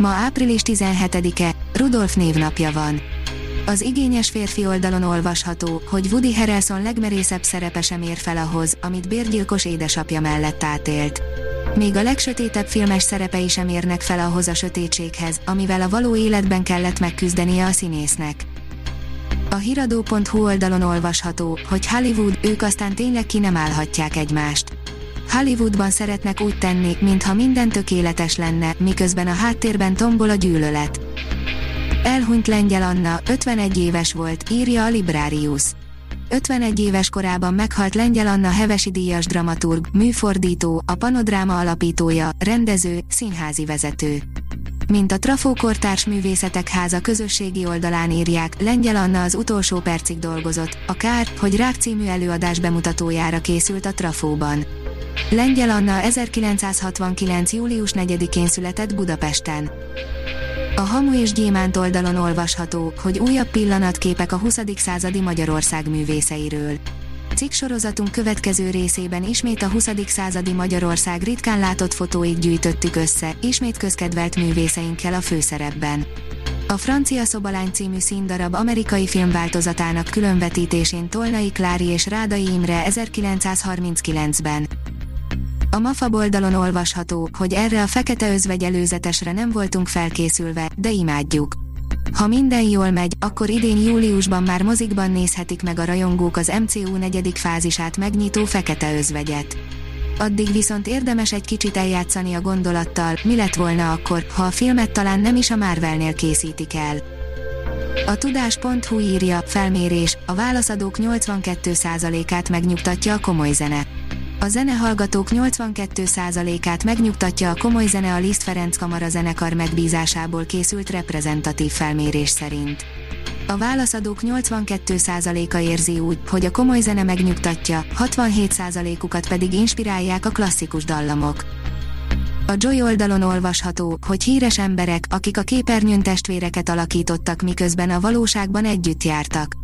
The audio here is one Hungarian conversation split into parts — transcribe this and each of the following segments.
Ma április 17-e, Rudolf névnapja van. Az igényes férfi oldalon olvasható, hogy Woody Harrelson legmerészebb szerepe sem ér fel ahhoz, amit bérgyilkos édesapja mellett átélt. Még a legsötétebb filmes szerepei sem érnek fel ahhoz a sötétséghez, amivel a való életben kellett megküzdenie a színésznek. A hiradó.hu oldalon olvasható, hogy Hollywood, ők aztán tényleg ki nem állhatják egymást. Hollywoodban szeretnek úgy tenni, mintha minden tökéletes lenne, miközben a háttérben tombol a gyűlölet. Elhunyt Lengyel Anna, 51 éves volt, írja a Librarius. 51 éves korában meghalt Lengyel Anna Hevesi díjas dramaturg, műfordító, a Panodráma alapítója, rendező, színházi vezető. Mint a Trafó Kortárs Művészetek Háza közösségi oldalán írják, Lengyel Anna az utolsó percig dolgozott, a kár, hogy Rák című előadás bemutatójára készült a Trafóban. Lengyel Anna 1969. július 4-én született Budapesten. A Hamu és Gyémánt oldalon olvasható, hogy újabb pillanatképek a 20. századi Magyarország művészeiről. Cikk sorozatunk következő részében ismét a 20. századi Magyarország ritkán látott fotóit gyűjtöttük össze, ismét közkedvelt művészeinkkel a főszerepben. A Francia Szobalány című színdarab amerikai filmváltozatának különvetítésén Tolnai Klári és Rádai Imre 1939-ben. A MAFA oldalon olvasható, hogy erre a fekete özvegy előzetesre nem voltunk felkészülve, de imádjuk. Ha minden jól megy, akkor idén júliusban már mozikban nézhetik meg a rajongók az MCU negyedik fázisát megnyitó fekete özvegyet. Addig viszont érdemes egy kicsit eljátszani a gondolattal, mi lett volna akkor, ha a filmet talán nem is a Marvelnél készítik el. A tudás.hu írja, felmérés, a válaszadók 82%-át megnyugtatja a komoly zene. A zenehallgatók 82%-át megnyugtatja a komoly zene a Liszt Ferenc Kamara zenekar megbízásából készült reprezentatív felmérés szerint. A válaszadók 82%-a érzi úgy, hogy a komoly zene megnyugtatja, 67%-ukat pedig inspirálják a klasszikus dallamok. A Joy oldalon olvasható, hogy híres emberek, akik a képernyőn testvéreket alakítottak miközben a valóságban együtt jártak.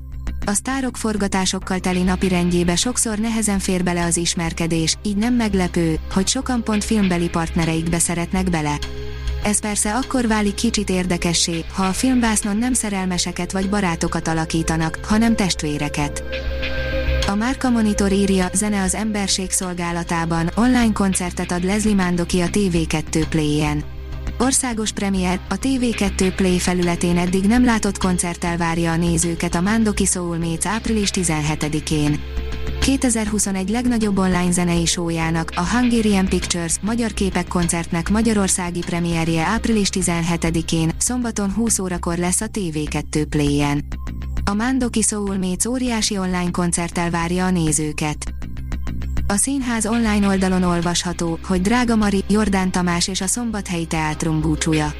A sztárok forgatásokkal teli napi rendjébe sokszor nehezen fér bele az ismerkedés, így nem meglepő, hogy sokan pont filmbeli partnereikbe szeretnek bele. Ez persze akkor válik kicsit érdekessé, ha a filmbásznon nem szerelmeseket vagy barátokat alakítanak, hanem testvéreket. A Márka Monitor írja, zene az emberség szolgálatában, online koncertet ad Leslie Mandoki a TV2 Play-en. Országos premier, a TV2 Play felületén eddig nem látott koncerttel várja a nézőket a Mandoki Soulmates április 17-én. 2021 legnagyobb online zenei showjának, a Hungarian Pictures Magyar Képek koncertnek magyarországi premierje április 17-én, szombaton 20 órakor lesz a TV2 Play-en. A Mandoki Soulmates óriási online koncerttel várja a nézőket. A színház online oldalon olvasható, hogy Drága Mari, Jordán Tamás és a Szombathelyi Teátrum búcsúja.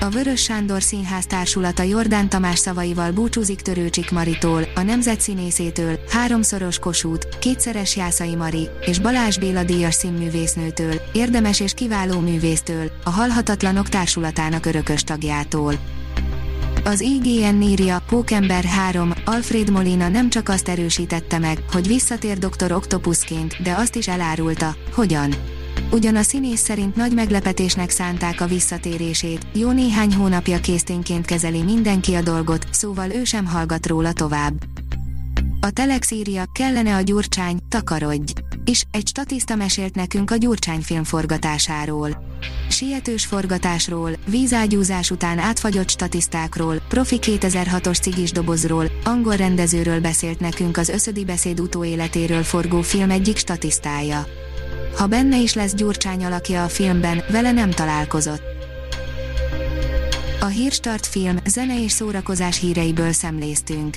A Vörös Sándor Színház társulata Jordán Tamás szavaival búcsúzik Törőcsik Maritól, a nemzetszínészétől, háromszoros Kossuth, kétszeres Jászai Mari és Balázs Béla díjas színművésznőtől, érdemes és kiváló művésztől, a Halhatatlanok társulatának örökös tagjától. Az IGN írja, Pókember 3, Alfred Molina nem csak azt erősítette meg, hogy visszatér Dr. Octopusként, de azt is elárulta, hogyan. Ugyan a színész szerint nagy meglepetésnek szánták a visszatérését, jó néhány hónapja készténként kezeli mindenki a dolgot, szóval ő sem hallgat róla tovább. A Telex írja, kellene a gyurcsány, takarodj! És egy statiszta mesélt nekünk a Gyurcsány film forgatásáról. Sietős forgatásról, vízágyúzás után átfagyott statisztákról, profi 2006-os cigis dobozról, angol rendezőről beszélt nekünk az összödi beszéd utóéletéről forgó film egyik statisztája. Ha benne is lesz Gyurcsány alakja a filmben, vele nem találkozott. A Hírstart film, zene és szórakozás híreiből szemléztünk.